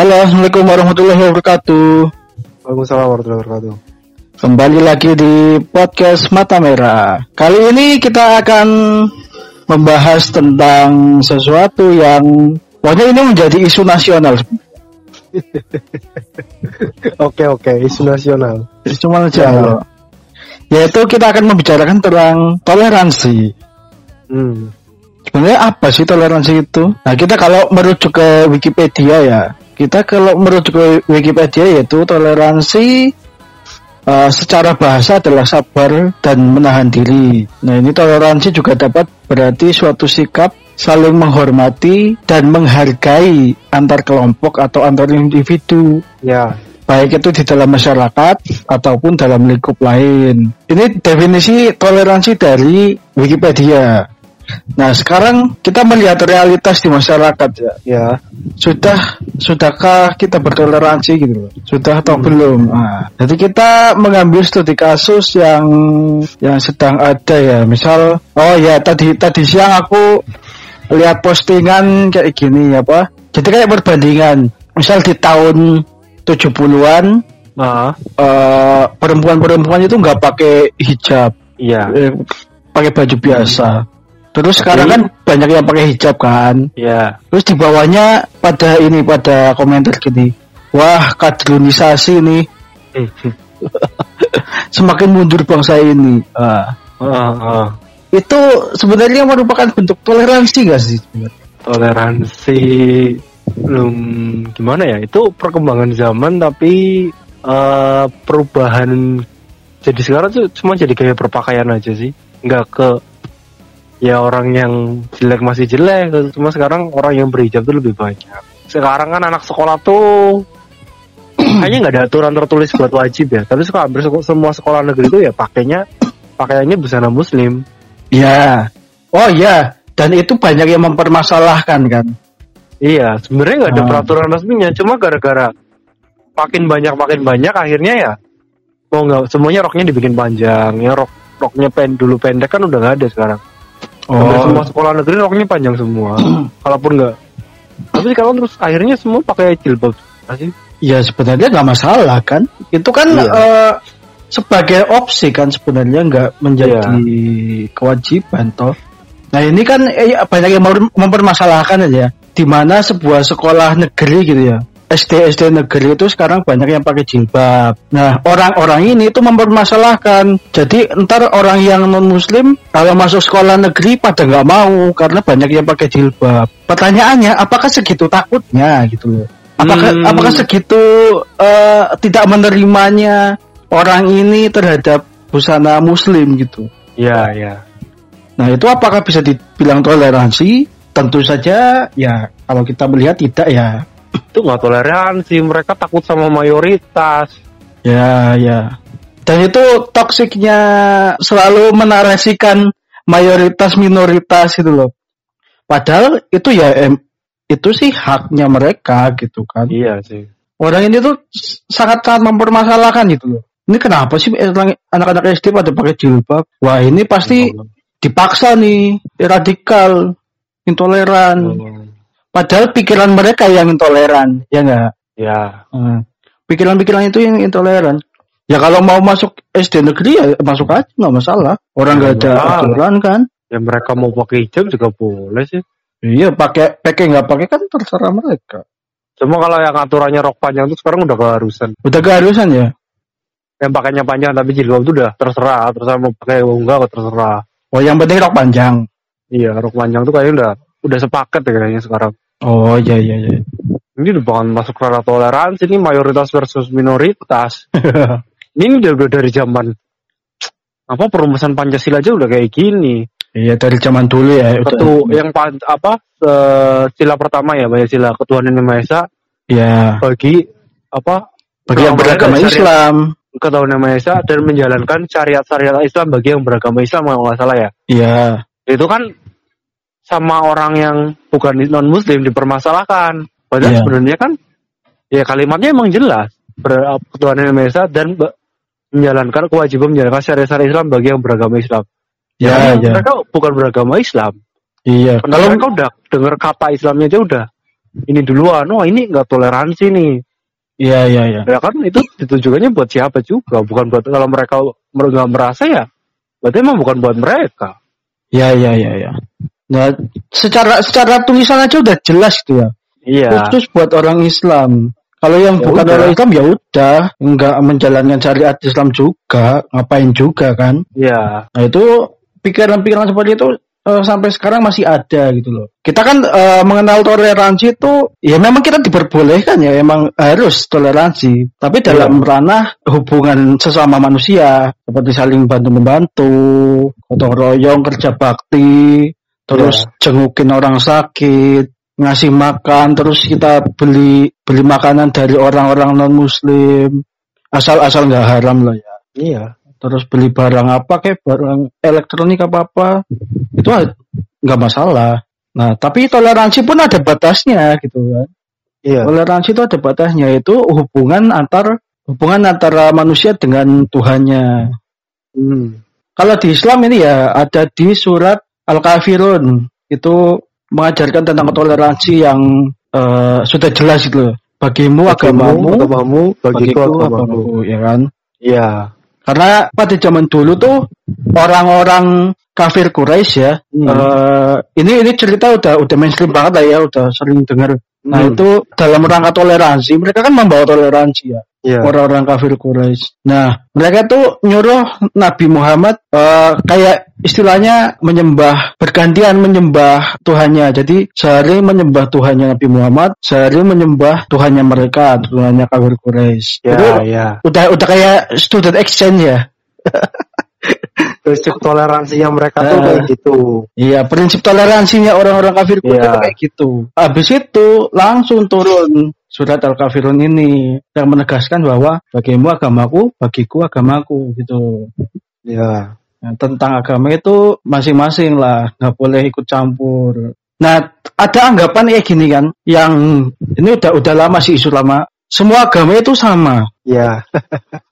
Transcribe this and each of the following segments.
Halo, Assalamualaikum warahmatullahi wabarakatuh. Waalaikumsalam warahmatullahi wabarakatuh. Kembali lagi di podcast Mata Merah. Kali ini kita akan membahas tentang sesuatu yang pokoknya ini menjadi isu nasional. Oke oke, isu nasional. Isu nasional. Yaitu kita akan membicarakan tentang toleransi. Hmm. Sebenarnya apa sih toleransi itu? Nah, kita kalau merujuk ke Wikipedia ya, kita kalau ke Wikipedia yaitu toleransi uh, secara bahasa adalah sabar dan menahan diri. Nah, ini toleransi juga dapat berarti suatu sikap saling menghormati dan menghargai antar kelompok atau antar individu. Ya. Baik itu di dalam masyarakat ataupun dalam lingkup lain. Ini definisi toleransi dari Wikipedia. Nah, sekarang kita melihat realitas di masyarakat ya. Ya. Sudah sudahkah kita bertoleransi gitu loh? Sudah atau belum? Nah, jadi kita mengambil studi kasus yang yang sedang ada ya. Misal oh ya tadi tadi siang aku lihat postingan kayak gini ya, Pak. Jadi kayak perbandingan. Misal di tahun 70-an Ah. eh, perempuan-perempuan itu nggak pakai hijab, Iya. eh, pakai baju biasa. Terus sekarang kan banyak yang pakai hijab kan. Iya. Terus di bawahnya pada ini pada komentar gini, wah kadronisasi nih semakin mundur bangsa ini. Ah, Ah, ah. itu sebenarnya merupakan bentuk toleransi gak sih? Toleransi belum gimana ya? Itu perkembangan zaman tapi eh, perubahan jadi sekarang tuh cuma jadi gaya berpakaian aja sih. Nggak ke ya orang yang jelek masih jelek. Cuma sekarang orang yang berhijab tuh lebih banyak. Sekarang kan anak sekolah tuh kayaknya nggak ada aturan tertulis buat wajib ya. Tapi suka hampir semua sekolah negeri itu ya pakainya pakaiannya busana muslim. Ya, oh ya, dan itu banyak yang mempermasalahkan kan. Iya, sebenarnya nggak ada Ah. peraturan resminya, cuma gara-gara makin banyak makin banyak akhirnya ya mau nggak semuanya roknya dibikin panjang, ya rok roknya pen dulu pendek kan udah nggak ada sekarang. Hampir Oh. semua sekolah negeri roknya panjang semua, kalaupun nggak. Tapi sekarang terus akhirnya semua pakai jilbab sih. Ya sebenarnya nggak masalah kan. Itu kan Iya. eh, sebagai opsi kan sebenarnya nggak menjadi kewajiban toh. Nah ini kan eh, banyak yang mem- mempermasalahkan aja. Di mana sebuah sekolah negeri gitu ya. SD SD negeri itu sekarang banyak yang pakai jilbab. Nah orang-orang ini itu mempermasalahkan. Jadi ntar orang yang non muslim kalau masuk sekolah negeri pada nggak mau karena banyak yang pakai jilbab. Pertanyaannya apakah segitu takutnya gitu loh? Apakah Hmm. apakah segitu eh, tidak menerimanya orang ini terhadap busana muslim gitu? Iya, iya. Nah itu apakah bisa dibilang toleransi? Tentu saja ya kalau kita melihat tidak ya. Itu nggak toleransi, mereka takut sama mayoritas. Ya ya. Dan itu toksiknya selalu menarasikan mayoritas minoritas itu loh. Padahal itu ya em, itu sih haknya mereka gitu kan. Iya sih. Orang ini tuh sangat sangat mempermasalahkan gitu loh. Ini kenapa sih anak-anak SD pada pakai jilbab? Wah ini pasti dipaksa nih, radikal, intoleran. Hmm. Padahal pikiran mereka yang intoleran, ya enggak? Ya, Hmm. Pikiran-pikiran itu yang intoleran. Ya kalau mau masuk SD negeri ya masuk aja nggak masalah. Orang nggak ada Nggak masalah. aturan kan? ya mereka mau pakai hijab juga boleh sih. Iya pakai pakai nggak pakai kan terserah mereka. Cuma kalau yang aturannya rok panjang itu sekarang udah keharusan. Udah keharusan ya. Yang pakainya panjang tapi jilbab itu udah terserah, terserah mau pakai enggak terserah. Oh yang penting rok panjang. Iya, rok panjang tuh kayaknya udah udah sepaket ya kayaknya sekarang. Oh iya iya iya. Ini udah bukan masuk ranah toleransi ini mayoritas versus minoritas. ini udah, udah dari zaman apa perumusan Pancasila aja udah kayak gini. iya dari zaman dulu ya. udah. Ketu yang pan, apa sila pertama ya, Pancasila ketuhanan yang Maha Esa Ya bagi apa bagi yang beragama Islam. ketuhanan yang Maha Esa dan menjalankan syariat-syariat Islam bagi yang beragama Islam kalau nggak salah ya. Iya. itu kan sama orang yang bukan non muslim dipermasalahkan padahal Iya. sebenarnya kan ya kalimatnya emang jelas ber, ketuhanan yang Esa dan menjalankan kewajiban menjalankan syariat-syariat Islam bagi yang beragama Islam Ya, ya. mereka bukan beragama Islam Iya. kalau Kalau mereka udah dengar kata Islamnya aja udah ini duluan oh ini nggak toleransi nih Iya iya iya. ya kan itu ditujukannya buat siapa juga bukan buat kalau mereka nggak merasa ya berarti emang bukan buat mereka Iya iya iya iya. Nah, secara secara tulisan aja udah jelas gitu ya. iya Khusus buat orang Islam. Kalau yang Ya bukan udah. orang Islam ya udah, nggak menjalankan syariat Islam juga, ngapain juga kan? iya Nah itu pikiran-pikiran seperti itu eh, sampai sekarang masih ada gitu loh. Kita kan eh, mengenal toleransi itu ya memang kita diperbolehkan ya emang harus toleransi. Tapi dalam ranah hubungan sesama manusia seperti saling bantu membantu, gotong royong, kerja bakti, terus jengukin orang sakit, ngasih makan, terus kita beli beli makanan dari orang-orang non muslim asal asal nggak haram lah ya. Iya. Terus beli barang apa kayak barang elektronik apa apa. Itu a- nggak masalah. Nah tapi toleransi pun ada batasnya gitu kan. Iya. Toleransi itu ada batasnya. Itu hubungan antar hubungan antara manusia dengan Tuhannya. Hmm. kalau di Islam ini ya ada di surat Al-Kafirun itu mengajarkan tentang toleransi yang eh, sudah jelas itu loh. bagimu agamamu agamamu bagiku bagiku agamamu ya kan iya Karena pada zaman dulu tuh orang-orang kafir Quraisy ya, Hmm. eh, ini ini cerita udah udah mainstream banget lah ya, udah sering dengar. Nah Hmm. itu dalam rangka toleransi, mereka kan membawa toleransi ya, iya orang-orang kafir Quraisy. Nah mereka tuh nyuruh Nabi Muhammad eh, kayak istilahnya menyembah bergantian menyembah Tuhannya. Jadi sehari menyembah Tuhannya Nabi Muhammad, sehari menyembah Tuhannya mereka, Tuhannya kafir Quraisy. iya Itu iya udah udah kayak student exchange ya. prinsip toleransinya mereka tuh Eh. kayak gitu Iya, prinsip toleransinya orang-orang kafir itu kayak gitu. Habis itu langsung turun surat Al-Kafirun ini yang menegaskan bahwa bagimu agamaku, bagiku agamaku gitu. iya Nah, tentang agama itu masing-masing lah, nggak boleh ikut campur. Nah, ada anggapan kayak gini kan, yang ini udah udah lama sih isu lama. Semua agama itu sama. iya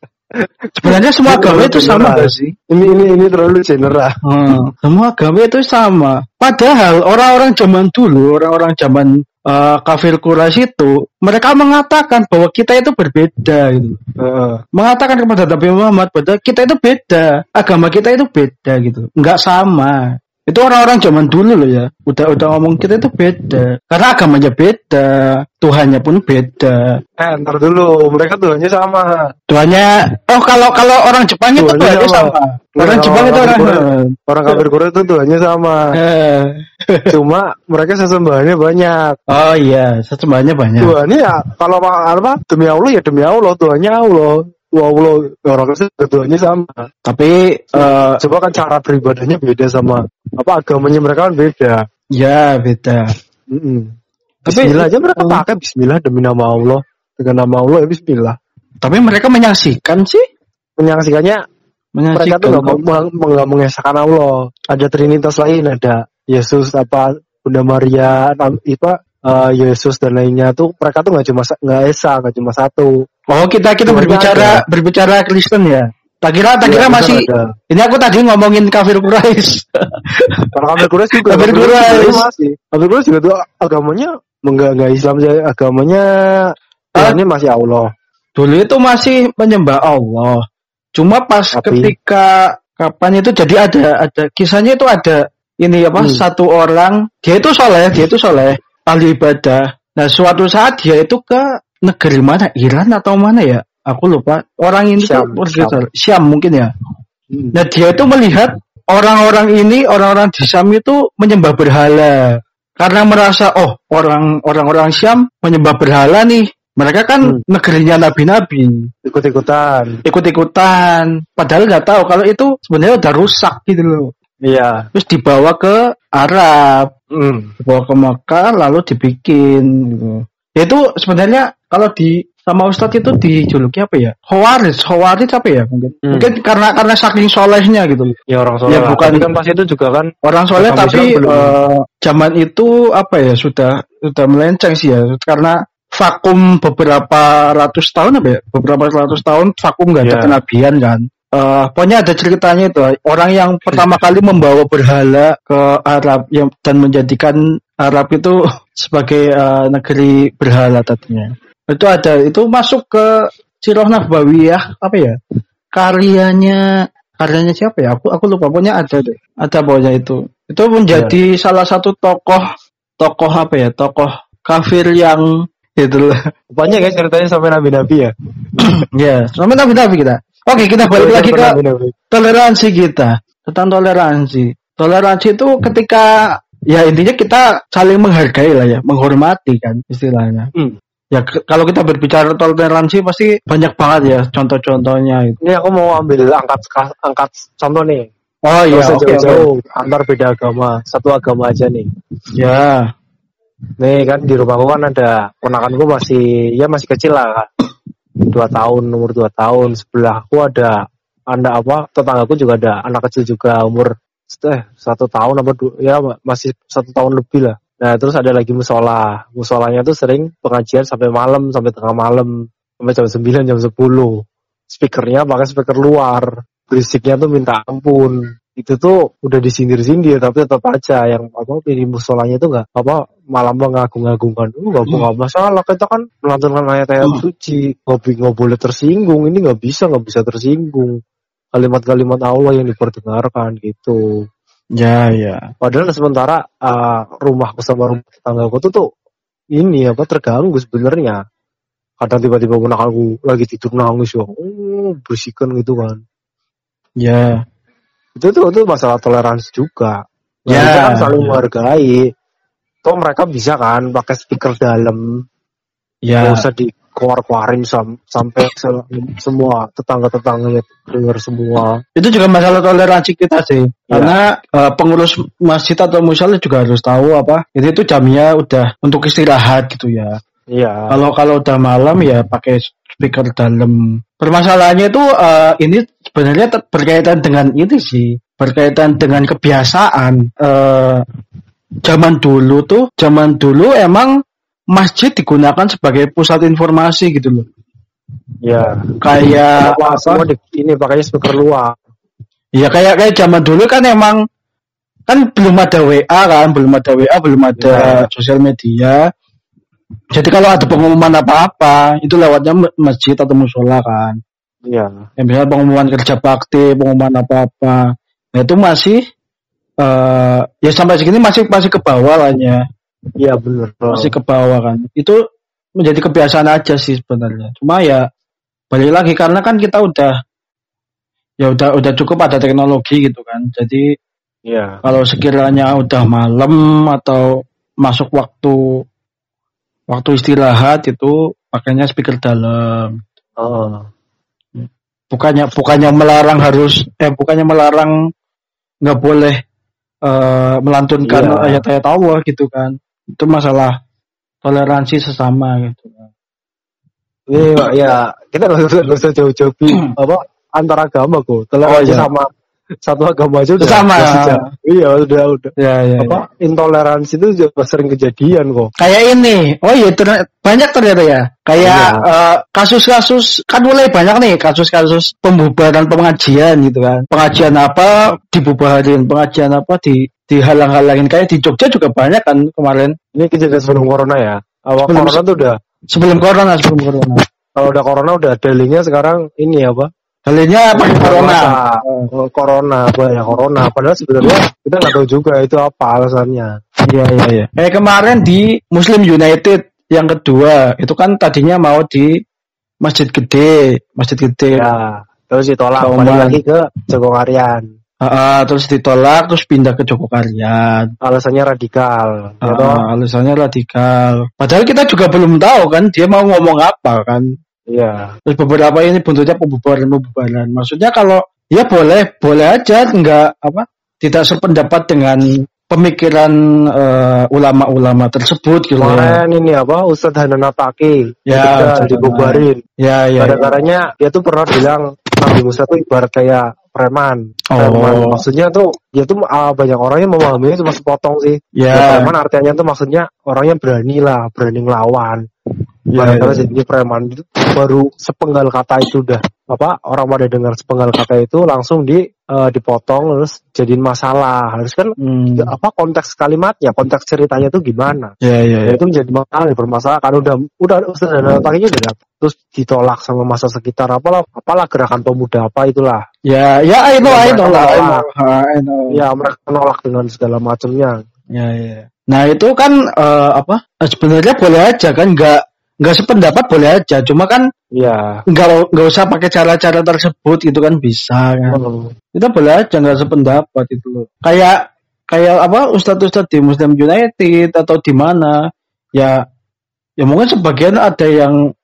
Sebenarnya semua agama itu sama nggak sih? ini ini ini terlalu general Hmm, semua agama itu sama. Padahal orang-orang zaman dulu, orang-orang zaman eh, kafir Quraisy itu, mereka mengatakan bahwa kita itu berbeda gitu. Heeh. Mengatakan kepada Nabi Muhammad bahwa kita itu beda, agama kita itu beda gitu. Enggak sama. Itu orang-orang zaman dulu loh ya. Udah udah ngomong kita itu beda. Karena agamanya beda, Tuhannya pun beda. eh ntar dulu mereka tuhannya sama Tuhannya oh kalau kalau orang Jepang itu Tuhannya Tuhannya sama. sama. Orang Jepang itu orang orang kafir Korea itu tuhannya sama Eh. cuma mereka sesembahannya banyak Oh iya, sesembahnya banyak. Tuhannya ya kalau apa demi Allah ya demi Allah Tuhannya Allah Wah, Allah orang Kristen sama Tapi eh coba kan cara beribadahnya beda sama apa agamanya mereka kan beda ya beda. Mm-mm. Tapi- Bismillah aja mereka Hmm. pakai Bismillah demi nama Allah dengan nama Allah ya Bismillah Tapi mereka menyaksikan sih, menyaksikannya mereka menyaksikan. tuh nggak mengesahkan Allah ada trinitas lain ada Yesus apa Bunda Maria itu eh, Yesus dan lainnya tuh mereka tuh nggak cuma nggak esa nggak cuma satu Oh kita kita berbicara ada. berbicara Kristen ya. Tak kira tak kira Iya, masih. ada. Ini aku tadi ngomongin kafir Quraisy. Kalau kafir Quraisy juga Kafir Quraisy. masih kafir Quraisy juga tuh agamanya enggak enggak Islam aja agamanya Ah. Tuhannya masih Allah Dulu itu masih menyembah Allah. Cuma pas Tapi- ketika kapan itu jadi ada ada kisahnya itu ada ini apa Hmm. satu orang dia itu soleh dia itu soleh ahli ibadah. Nah suatu saat dia itu ke negeri mana Iran atau mana ya? Aku lupa. Orang ini Syam, tuh Syam. Syam mungkin ya. Hmm. Nah dia itu melihat orang-orang ini, orang-orang di Syam itu menyembah berhala. Karena merasa, oh orang orang-orang Syam menyembah berhala nih. Mereka kan Hmm. negerinya nabi-nabi, ikut-ikutan ikut-ikutan. Padahal nggak tahu kalau itu sebenarnya udah rusak gitu loh. iya Terus dibawa ke Arab, Hmm. dibawa ke Mekah, lalu dibikin. Gitu. Itu sebenarnya kalau di sama Ustadz itu dijuluki apa ya? Khawarij, Khawarij apa ya mungkin? Hmm. Mungkin karena karena saking solehnya gitu. ya orang soleh Ya, bukan- kan pas itu juga kan orang soleh tapi belum. eh, zaman itu apa ya sudah sudah melenceng sih ya karena vakum beberapa ratus tahun apa ya beberapa ratus tahun vakum nggak ada Ya. kenabian kan uh, pokoknya ada ceritanya itu orang yang pertama kali membawa berhala ke Arab yang dan menjadikan Arab itu sebagai uh, negeri berhala tadinya itu ada itu masuk ke Sirah Nabawiyah apa ya? Karyanya karyanya siapa ya? Aku aku lupa. Pokoknya ada deh. Ada pokoknya itu. Itu menjadi ya. salah satu tokoh tokoh apa ya? Tokoh kafir yang itu banyak ya ceritanya sampai nabi-nabi ya? Ya sampai nabi-nabi kita. Oke kita balik lagi ke toleransi kita. Tentang toleransi. Toleransi itu ketika ya intinya kita saling menghargai lah ya. Menghormati kan istilahnya. Hmm ya kalau kita berbicara toleransi pasti banyak banget ya contoh-contohnya itu. Ini aku mau ambil angkat angkat contoh nih. Oh iya, oke. Okay, jauh, okay. antar beda agama, satu agama aja nih. Ya. Nih kan di rumahku kan ada ponakanku masih ya masih kecil lah kan. Dua tahun, umur dua tahun. Sebelahku ada anak apa tetanggaku juga ada anak kecil juga umur eh, satu tahun apa dua, ya masih satu tahun lebih lah Nah terus ada lagi musola. Musolanya tuh sering pengajian sampai malam, sampai tengah malam, sampai jam 9, jam 10. Speakernya pakai speaker luar. Berisiknya tuh minta ampun. Itu tuh udah disindir-sindir tapi tetap aja yang apa ini musolanya tuh nggak apa malam mengagung-agungkan. Uh, nggak hmm. masalah kita kan melantunkan ayat-ayat hmm. suci. Nggak nggak boleh tersinggung. Ini nggak bisa nggak bisa tersinggung. Kalimat-kalimat Allah yang diperdengarkan gitu. Ya, ya. Padahal sementara uh, rumahku sama rumah tetanggaku tuh tuh ini apa terganggu sebenarnya. Kadang tiba-tiba aku lagi tidur nangis ya, oh, bersihkan gitu kan. Ya. Itu tuh itu masalah toleransi juga. Nah, ya. kan saling menghargai. Toh mereka bisa kan pakai speaker dalam. Ya. Gak usah di keluar-keluarin sam sampai se semua tetangga-tetangganya dengar semua. Itu juga masalah toleransi kita sih. Ya. Karena uh, pengurus masjid atau musola juga harus tahu apa. Jadi itu jamnya udah untuk istirahat gitu ya. Iya. Kalau kalau udah malam ya pakai speaker dalam. Permasalahannya itu uh, ini sebenarnya berkaitan dengan itu sih, berkaitan dengan kebiasaan. Uh, zaman dulu tuh, zaman dulu emang masjid digunakan sebagai pusat informasi gitu loh. Ya. Kayak apa? Ini pakainya speaker luar. Iya kayak kayak zaman dulu kan emang kan belum ada WA kan, belum ada WA, belum ada ya. sosial media. Jadi kalau ada pengumuman apa-apa, itu lewatnya masjid atau musola kan. Iya. Yang misalnya pengumuman kerja bakti, pengumuman apa-apa. Nah, itu masih uh, ya sampai segini masih masih ke bawah lah ya. Iya benar. Masih ke bawah kan. Itu menjadi kebiasaan aja sih sebenarnya. Cuma ya balik lagi karena kan kita udah ya udah udah cukup ada teknologi gitu kan. Jadi ya. kalau sekiranya udah malam atau masuk waktu waktu istirahat itu pakainya speaker dalam. Oh. Bukannya bukannya melarang harus eh bukannya melarang nggak boleh uh, melantunkan iya. ayat-ayat Allah gitu kan itu masalah toleransi sesama gitu Iya, ya kita nggak usah nggak usah jauh-jauh apa antara agama kok. Toleransi oh, iya. sama satu agama aja udah sama. iya, udah udah. Ya, ya, apa ya. intoleransi itu juga sering kejadian kok. Kayak ini. Oh iya, ter banyak ternyata ya. Kayak iya. uh, kasus-kasus kan mulai banyak nih kasus-kasus pembubaran pengajian gitu kan. Pengajian apa dibubarin, pengajian apa di dihalang-halangin kayak di Jogja juga banyak kan kemarin. Ini kejadian sebelum corona ya. Awal sebelum, corona tuh udah sebelum corona sebelum corona. Kalau udah corona udah dalingnya sekarang ini apa? Dalingnya apa corona? Oh, corona, ya corona. Padahal sebenarnya kita nggak tahu juga itu apa alasannya. Iya iya iya. Kayak kemarin di Muslim United yang kedua itu kan tadinya mau di Masjid Gede, Masjid Gede. Ya, terus ditolak kembali lagi ke Jogokarian. Uh, terus ditolak terus pindah ke Joko Karyan. Alasannya radikal. Uh, ya alasannya radikal. Padahal kita juga belum tahu kan dia mau ngomong apa kan. Iya. Terus beberapa ini bentuknya pembubaran-pembubaran. Maksudnya kalau ya boleh, boleh aja enggak apa tidak sependapat dengan pemikiran uh, ulama-ulama tersebut gitu ya. Kemarin ya. ini apa Ustadz Hanan Ataki ya, dibubarin. Ya, ya. Gara-garanya ya. dia tuh pernah bilang Nabi Musa tuh ibarat kayak preman. Preman oh. maksudnya tuh dia tuh uh, banyak orang yang memahaminya cuma sepotong sih. Yeah. Ya, preman artinya tuh maksudnya orang yang berani lah, berani ngelawan. Yeah, yeah. jadi preman itu baru sepenggal kata itu udah apa orang pada dengar sepenggal kata itu langsung di eh, dipotong terus jadiin masalah harus kan Hmm. apa konteks kalimatnya konteks ceritanya itu gimana ya ya ya. itu menjadi masalah bermasalah kan udah udah udah otaknya udah terus ditolak sama masa sekitar apalah apalah gerakan pemuda apa itulah Ya ya I know I know lah. I know. I know. ya mereka menolak dengan segala macamnya Ya ya. Nah itu kan eh, apa? Sebenarnya boleh aja kan nggak nggak sependapat boleh aja. Cuma kan ya nggak nggak usah pakai cara-cara tersebut itu kan bisa kan. Hmm. Kita boleh aja nggak sependapat itu loh. Kayak kayak apa ustadz-ustadz di Muslim United atau di mana ya ya mungkin sebagian ada yang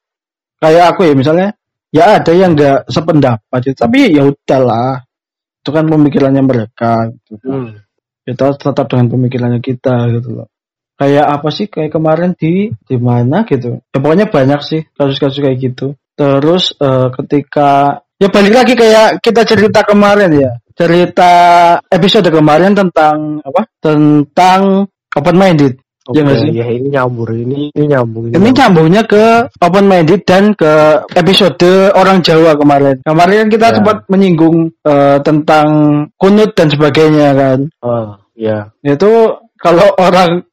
kayak aku ya misalnya ya ada yang nggak sependapat tapi ya udahlah itu kan pemikirannya mereka gitu. Hmm. kita tetap dengan pemikirannya kita gitu loh kayak apa sih? Kayak kemarin di di mana gitu. Ya pokoknya banyak sih kasus-kasus kayak gitu. Terus eh, ketika ya balik lagi kayak kita cerita kemarin ya. Cerita episode kemarin tentang apa? Tentang open minded. Oke, Ya sih? ya ini nyambur ini ini nyambung ini nyambungnya ke open minded dan ke episode orang Jawa kemarin. Kemarin kan kita Ya. sempat menyinggung eh, tentang kunut dan sebagainya kan. Ah, ya itu kalau orang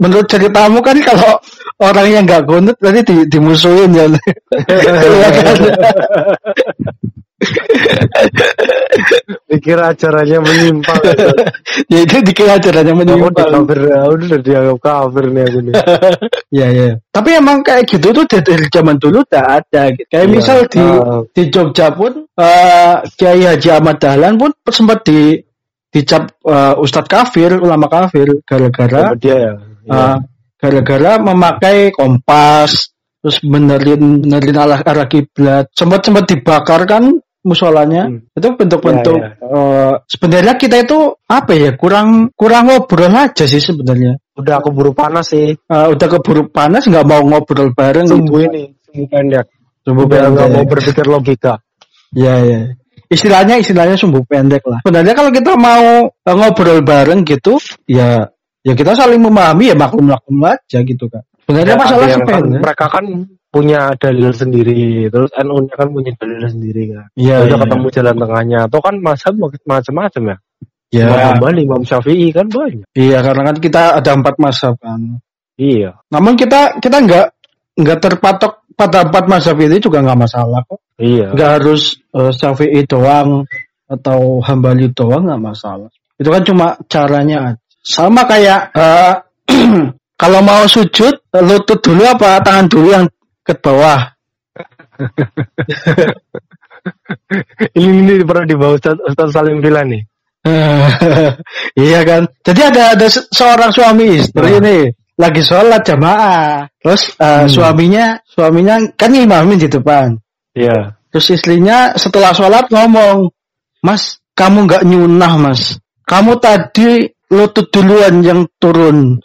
menurut ceritamu kan kalau orang yang nggak gunut tadi di, dimusuhin ya. Dikira acaranya menyimpang. Ya itu dikira acaranya udah menyimpang. kafir aku udah dianggap kafir nih aku nih. Ya ya. Tapi emang kayak gitu tuh dari, zaman dulu udah ada. Kayak Iya. misal di Ah, di Jogja pun eh, Kiai Haji Ahmad Dahlan pun sempat di dicap eh, Ustadz kafir ulama kafir gara-gara dia ya Iya. Uh, gara-gara memakai kompas terus benerin benerin arah arah kiblat sempat sempat dibakar kan musolanya? Hmm. itu bentuk-bentuk Ya, uh, sebenarnya kita itu apa ya kurang kurang ngobrol aja sih sebenarnya. Udah keburu panas sih. Uh, udah keburu panas nggak mau ngobrol bareng sumbu gitu. ini sumbu pendek. Sumbu udah nggak pendek. mau berpikir logika. Ya ya istilahnya istilahnya sumbu pendek lah. Sebenarnya kalau kita mau uh, ngobrol bareng gitu ya ya kita saling memahami ya maklum maklum aja gitu kan sebenarnya Ya, masalah yang kan, mereka kan punya dalil sendiri terus NU nya kan punya dalil sendiri kan Iya, udah iya. ketemu jalan tengahnya atau kan mazhab macam-macam ya Ya, Imam Hambali Imam Syafi'i kan banyak iya karena kan kita ada empat mazhab kan. iya Namun kita kita nggak nggak terpatok pada empat mazhab itu juga nggak masalah kok. iya Nggak harus eh, Syafi'i doang atau Hambali doang nggak masalah. Itu kan cuma caranya aja. Sama kayak eh, kalau mau sujud lutut dulu apa tangan dulu yang ke bawah. ini ini pernah dibawa Ustaz, Ustaz Salim Villa nih iya kan. Jadi ada ada se- seorang suami istri Nah. ini lagi sholat jamaah. Terus eh, suaminya suaminya kan imamin di depan. iya Terus istrinya setelah sholat ngomong, Mas, kamu nggak nyunah mas. Kamu tadi lutut duluan yang turun.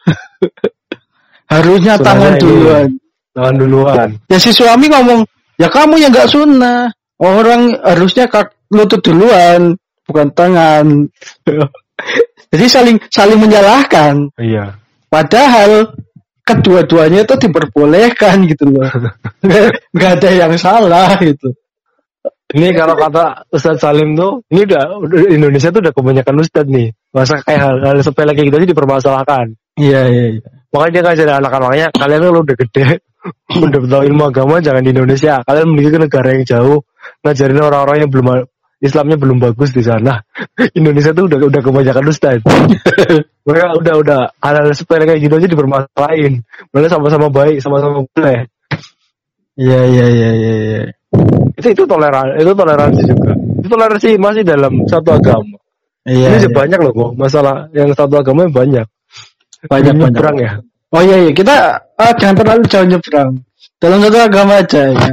Harusnya tangan duluan. tangan duluan Ya si suami ngomong, ya kamu yang nggak sunnah. Orang harusnya kak lutut duluan, bukan tangan. Jadi saling saling menyalahkan. iya Padahal kedua-duanya itu diperbolehkan gitu loh. Nggak ada yang salah gitu. Ini kalau kata Ustadz Salim tuh, ini udah, udah Indonesia tuh udah kebanyakan Ustadz nih. Masa kayak hal, hal sepele kayak gitu aja dipermasalahkan. Iya iya iya. Makanya dia ngajarin anak-anaknya, kalian kan udah gede, udah tahu ilmu agama jangan di Indonesia. Kalian mending ke negara yang jauh, ngajarin orang-orang yang belum Islamnya belum bagus di sana. Indonesia tuh udah udah kebanyakan Ustadz. Mereka udah udah hal-hal sepele kayak gitu aja dipermasalahin. Malah sama-sama baik, sama-sama boleh. Iya iya iya iya. iya. Itu itu toleran, itu toleransi juga. Itu toleransi masih dalam satu agama. Iya. ini iya. banyak loh kok masalah yang satu agama banyak banyak banyak. nyebrang ya Oh iya iya kita ah, jangan terlalu jauh nyebrang. Dalam satu agama aja ya.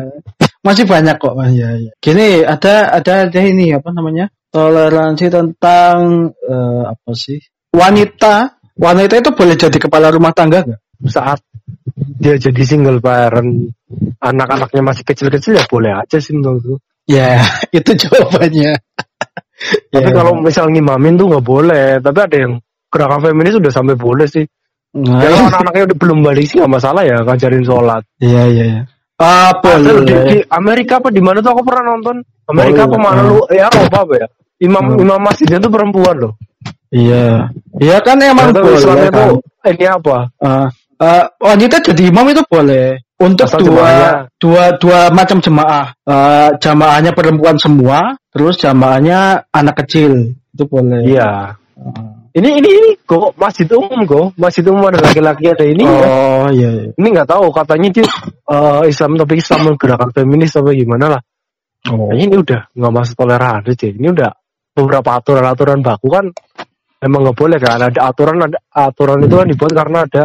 Masih banyak kok Mas. Iya iya. Gini ada ada ada ini apa namanya? Toleransi tentang eh, apa sih? Wanita wanita itu boleh jadi kepala rumah tangga nggak? saat dia jadi single parent anak-anaknya masih kecil-kecil ya boleh aja sih menurutku Ya itu jawabannya. tapi Ya. kalau misal ngimamin tuh nggak boleh tapi ada yang gerakan feminis udah sampai boleh sih Nah, ya kalau anak-anaknya udah belum balik sih nggak masalah ya ngajarin sholat Iya iya iya. Ah Padahal di, boleh. di Amerika apa di mana tuh aku pernah nonton Amerika Boleh. pemana Ah. lu ya apa apa ya imam Hmm. imam masjidnya tuh perempuan loh Iya. Iya kan emang boleh Islamnya kan. tuh ini apa Ah, ah, wanita jadi imam itu boleh untuk Asal dua jemaahnya. dua dua macam jemaah. Ah, jamaahnya perempuan semua, terus jamaahnya anak kecil itu boleh. iya Ah. ini ini ini kok masjid umum kok masjid umum ada laki-laki ada ini ya. oh iya. iya. ini nggak tahu katanya dia eh, Islam tapi Islam gerakan feminis apa gimana lah Oh. Kayaknya ini udah nggak masuk toleransi sih ini udah beberapa aturan-aturan baku kan emang nggak boleh kan ada aturan ada aturan itu kan dibuat karena ada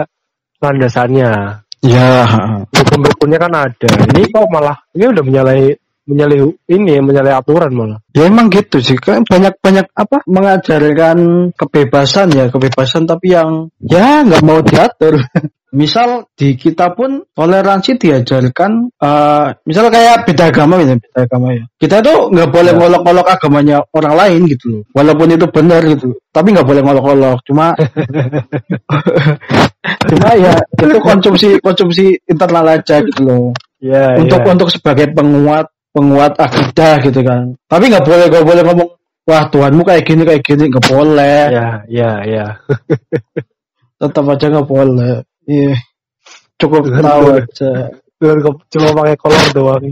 landasannya Ya. hukum-hukumnya kan ada ini kok malah ini udah menyalahi menyalahi ini menyalahi aturan malah Ya emang gitu sih kan banyak banyak apa mengajarkan kebebasan ya kebebasan tapi yang ya nggak mau diatur. misal di kita pun toleransi diajarkan eh, misal kayak beda agama gitu beda agama ya kita tuh nggak boleh Ya. ngolok-ngolok agamanya orang lain gitu loh walaupun itu benar gitu tapi nggak boleh ngolok-ngolok cuma cuma ya itu konsumsi konsumsi internal aja gitu loh. Ya untuk untuk sebagai penguat penguat akidah gitu kan. Tapi nggak boleh nggak boleh ngomong wah Tuhanmu kayak gini kayak gini nggak boleh. Ya ya ya. Tetap aja nggak boleh. Iya. Cukup Tuhan tahu boleh. aja. Kau cuma pakai kolor doang.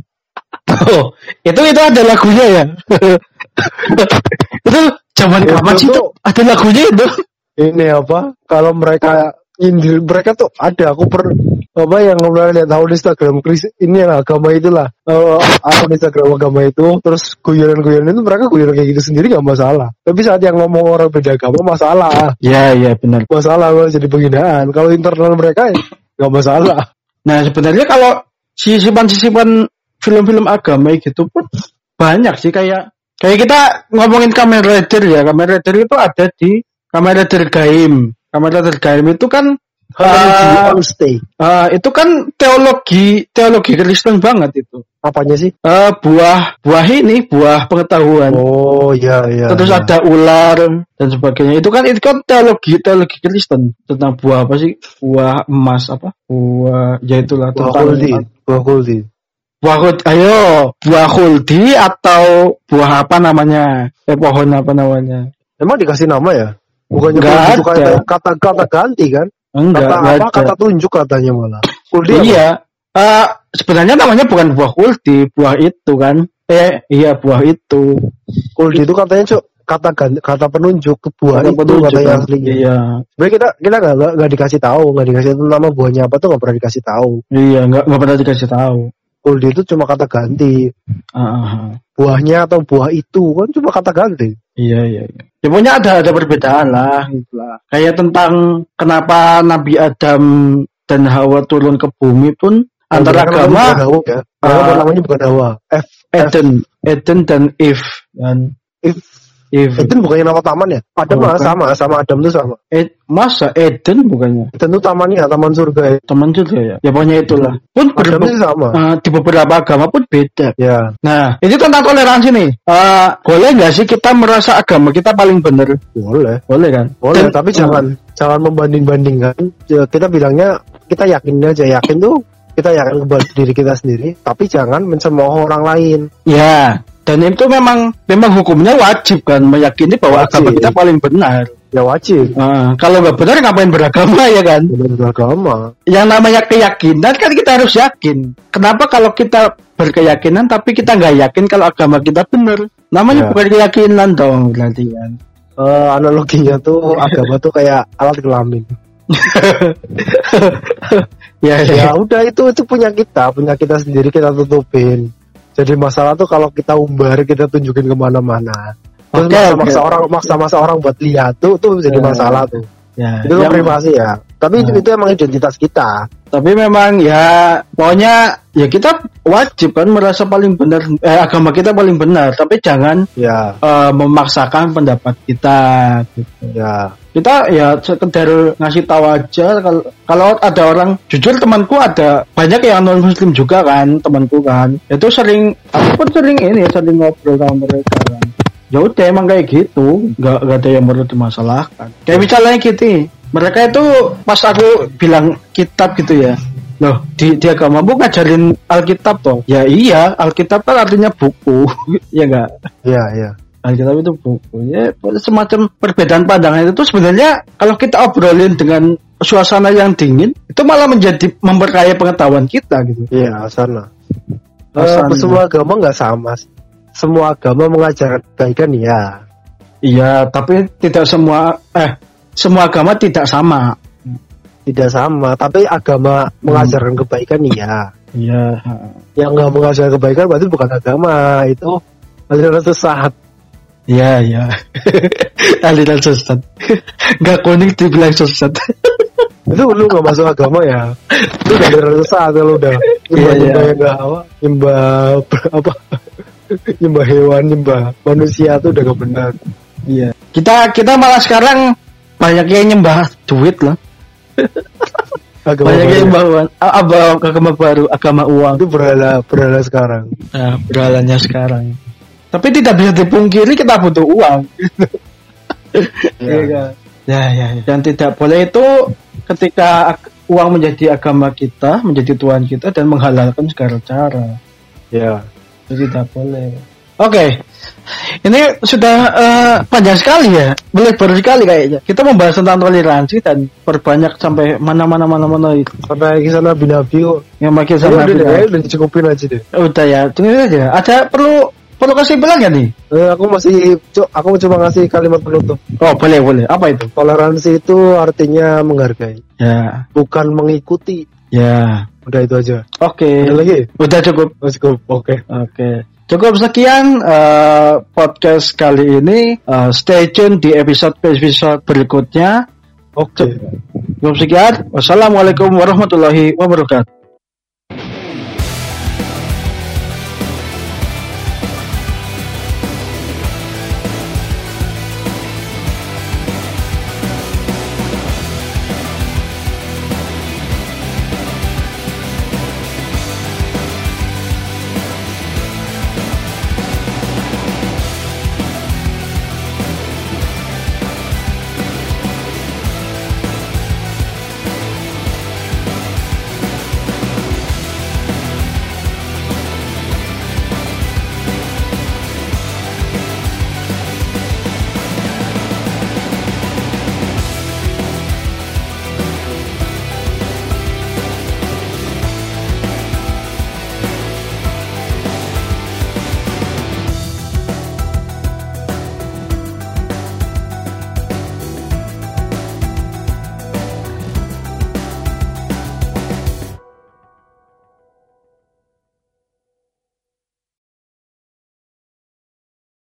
Oh itu itu ada lagunya ya? Itu zaman Itu kapan sih tuh ada lagunya itu? Ini apa? Kalau mereka indil mereka tuh ada. Aku per apa yang kemarin lihat tahu di Instagram Kris ini yang agama itulah. Eh, akun Instagram agama itu terus guyonan-guyonan itu mereka guyonan kayak gitu sendiri nggak masalah. Tapi saat yang ngomong orang beda agama masalah. Ya ya benar. Masalah malah jadi penghinaan. Kalau internal mereka nggak masalah. Nah sebenarnya kalau sisipan-sisipan film-film agama gitu pun banyak sih. Kayak kayak kita ngomongin Kamen Rider ya. Kamen Rider itu ada di Kamen Rider Gaim Kamen Rider Gaim itu kan eh, itu kan teologi teologi Kristen banget itu. Apanya sih? Eh, buah buah ini buah pengetahuan. Oh iya iya terus iya. ada ular dan sebagainya. Itu kan itu kan teologi teologi Kristen. Tentang buah apa sih? Buah emas apa? Buah ya itulah buah tentang kuldi buah kuldi buah hud ayo buah huldi atau buah apa namanya? Eh pohon apa namanya? Emang dikasih nama ya bukannya kuldi itu ada. kata, kata kata ganti kan? Enggak kata enggak apa? ada. kata tunjuk katanya malah. Kuldi apa? iya. Eh, sebenarnya namanya bukan buah huldi buah itu kan. Eh iya buah itu. Kuldi itu katanya cok kata kata penunjuk ke buah Kata itu petunjuk katanya kan. aslinya. Iya. Sebenarnya kita kita nggak nggak- nggak dikasih tahu nggak dikasih tahu nama buahnya apa tuh nggak pernah dikasih tahu. Iya nggak nggak pernah dikasih tahu kuldi itu cuma kata ganti ah. buahnya atau buah itu kan cuma kata ganti Iya iya. iya. Ya pokoknya ada ada perbedaan lah gitu lah. Kayak tentang kenapa Nabi Adam dan Hawa turun ke bumi pun antara Mereka namanya agama Hawa ya Ah. namanya bukan Hawa F Eden, Eden dan Eve dan If Eve. Eden bukannya nama taman ya Adam Bukan. sama sama Adam tuh sama Ed, masa Eden bukannya Eden tuh tamannya taman surga ya teman juga ya. Ya pokoknya itulah. Pun Adam sih sama eh, di beberapa agama pun beda. ya Nah, ini tentang toleransi nih. Eh, boleh nggak sih kita merasa agama kita paling benar? boleh Boleh kan? boleh Dan- tapi jangan jangan membanding bandingkan kita bilangnya kita yakin aja yakin tuh kita yakin kepada diri kita sendiri tapi jangan mencemooh orang lain Ya, dan itu memang memang hukumnya wajib kan meyakini bahwa Wajib. agama kita paling benar. ya wajib Nah, kalau nggak benar ngapain beragama ya kan? benar agama Yang namanya keyakinan kan kita harus yakin. Kenapa kalau kita berkeyakinan tapi kita nggak yakin kalau agama kita benar? Namanya Ya. bukan keyakinan dong berarti kan. Eh, analoginya tuh agama tuh kayak alat kelamin ya, ya. ya udah itu itu punya kita punya kita sendiri kita tutupin jadi masalah tuh kalau kita umbar kita tunjukin ke mana-mana terus Oke, maksa-maksa oke. orang maksa-maksa orang buat lihat tuh tuh jadi Ya. masalah tuh Ya, itu yang- privasi ya tapi itu, Nah. itu emang identitas kita. Tapi memang ya pokoknya ya kita wajib kan merasa paling benar eh, agama kita paling benar. Tapi jangan ya. eh, memaksakan pendapat kita gitu. ya. Kita ya sekedar ngasih tahu aja kalau kalau ada orang jujur temanku ada banyak yang non muslim juga kan temanku kan. Itu sering aku pun sering ini sering ngobrol sama mereka kan. Ya udah emang kayak gitu. Nggak nggak ada yang perlu dimasalahkan kayak misalnya gitu mereka itu pas aku bilang kitab gitu ya Loh, di, di agama bu ngajarin Alkitab toh. Ya iya, Alkitab kan artinya buku. ya enggak? Iya, iya. Alkitab itu buku. Ya semacam perbedaan pandangan itu sebenarnya kalau kita obrolin dengan suasana yang dingin itu malah menjadi memperkaya pengetahuan kita gitu. Iya, sana. Rasanya. Eh, semua agama nggak sama. Semua agama mengajarkan kebaikan ya. Iya, tapi tidak semua eh semua agama tidak sama. Tidak sama, tapi agama mengajarkan kebaikan iya. Iya. Yang nggak mengajarkan kebaikan berarti bukan agama, itu aliran sesat. Iya, iya. Aliran sesat. Gak kuning dibilang sesat. Itu lu nggak masuk agama ya. Itu udah aliran sesat kalau udah nyembah Iya, nyembah iya. yang nggak apa, nyembah apa, nyembah hewan, nyembah manusia itu udah gak benar. Iya. Kita kita malah sekarang banyak yang nyembah duit lah. Agama Banyak yang bawa apa agama baru, agama uang. itu berhala berhala sekarang. Nah, berhalanya sekarang. Tapi tidak bisa dipungkiri kita butuh uang. Kan? Ya, ya, ya. Dan tidak boleh itu ketika uang menjadi agama kita, menjadi Tuhan kita dan menghalalkan segala cara. Ya. Itu tidak boleh. Oke. Ini sudah eh, panjang sekali ya. Melebar sekali kayaknya. Kita membahas tentang toleransi dan perbanyak sampai mana-mana mana-mana itu. Sampai kisah Nabi Nabi kok. Yang makin Udah, sama udah, deh, udah dicukupin aja deh. Udah ya, tunggu aja. Ada perlu perlu kesimpulan gak nih? Eh, aku masih aku cuma ngasih kalimat penutup. Oh, boleh, boleh. Apa itu? Toleransi itu artinya menghargai, Ya, bukan mengikuti. ya. Udah itu aja. Oke. Ada lagi? Udah cukup. Oh, cukup. Oke. Oke. Cukup sekian eh, podcast kali ini. Eh, stay tune di episode episode berikutnya. Oke. Cukup sekian. Wassalamualaikum warahmatullahi wabarakatuh.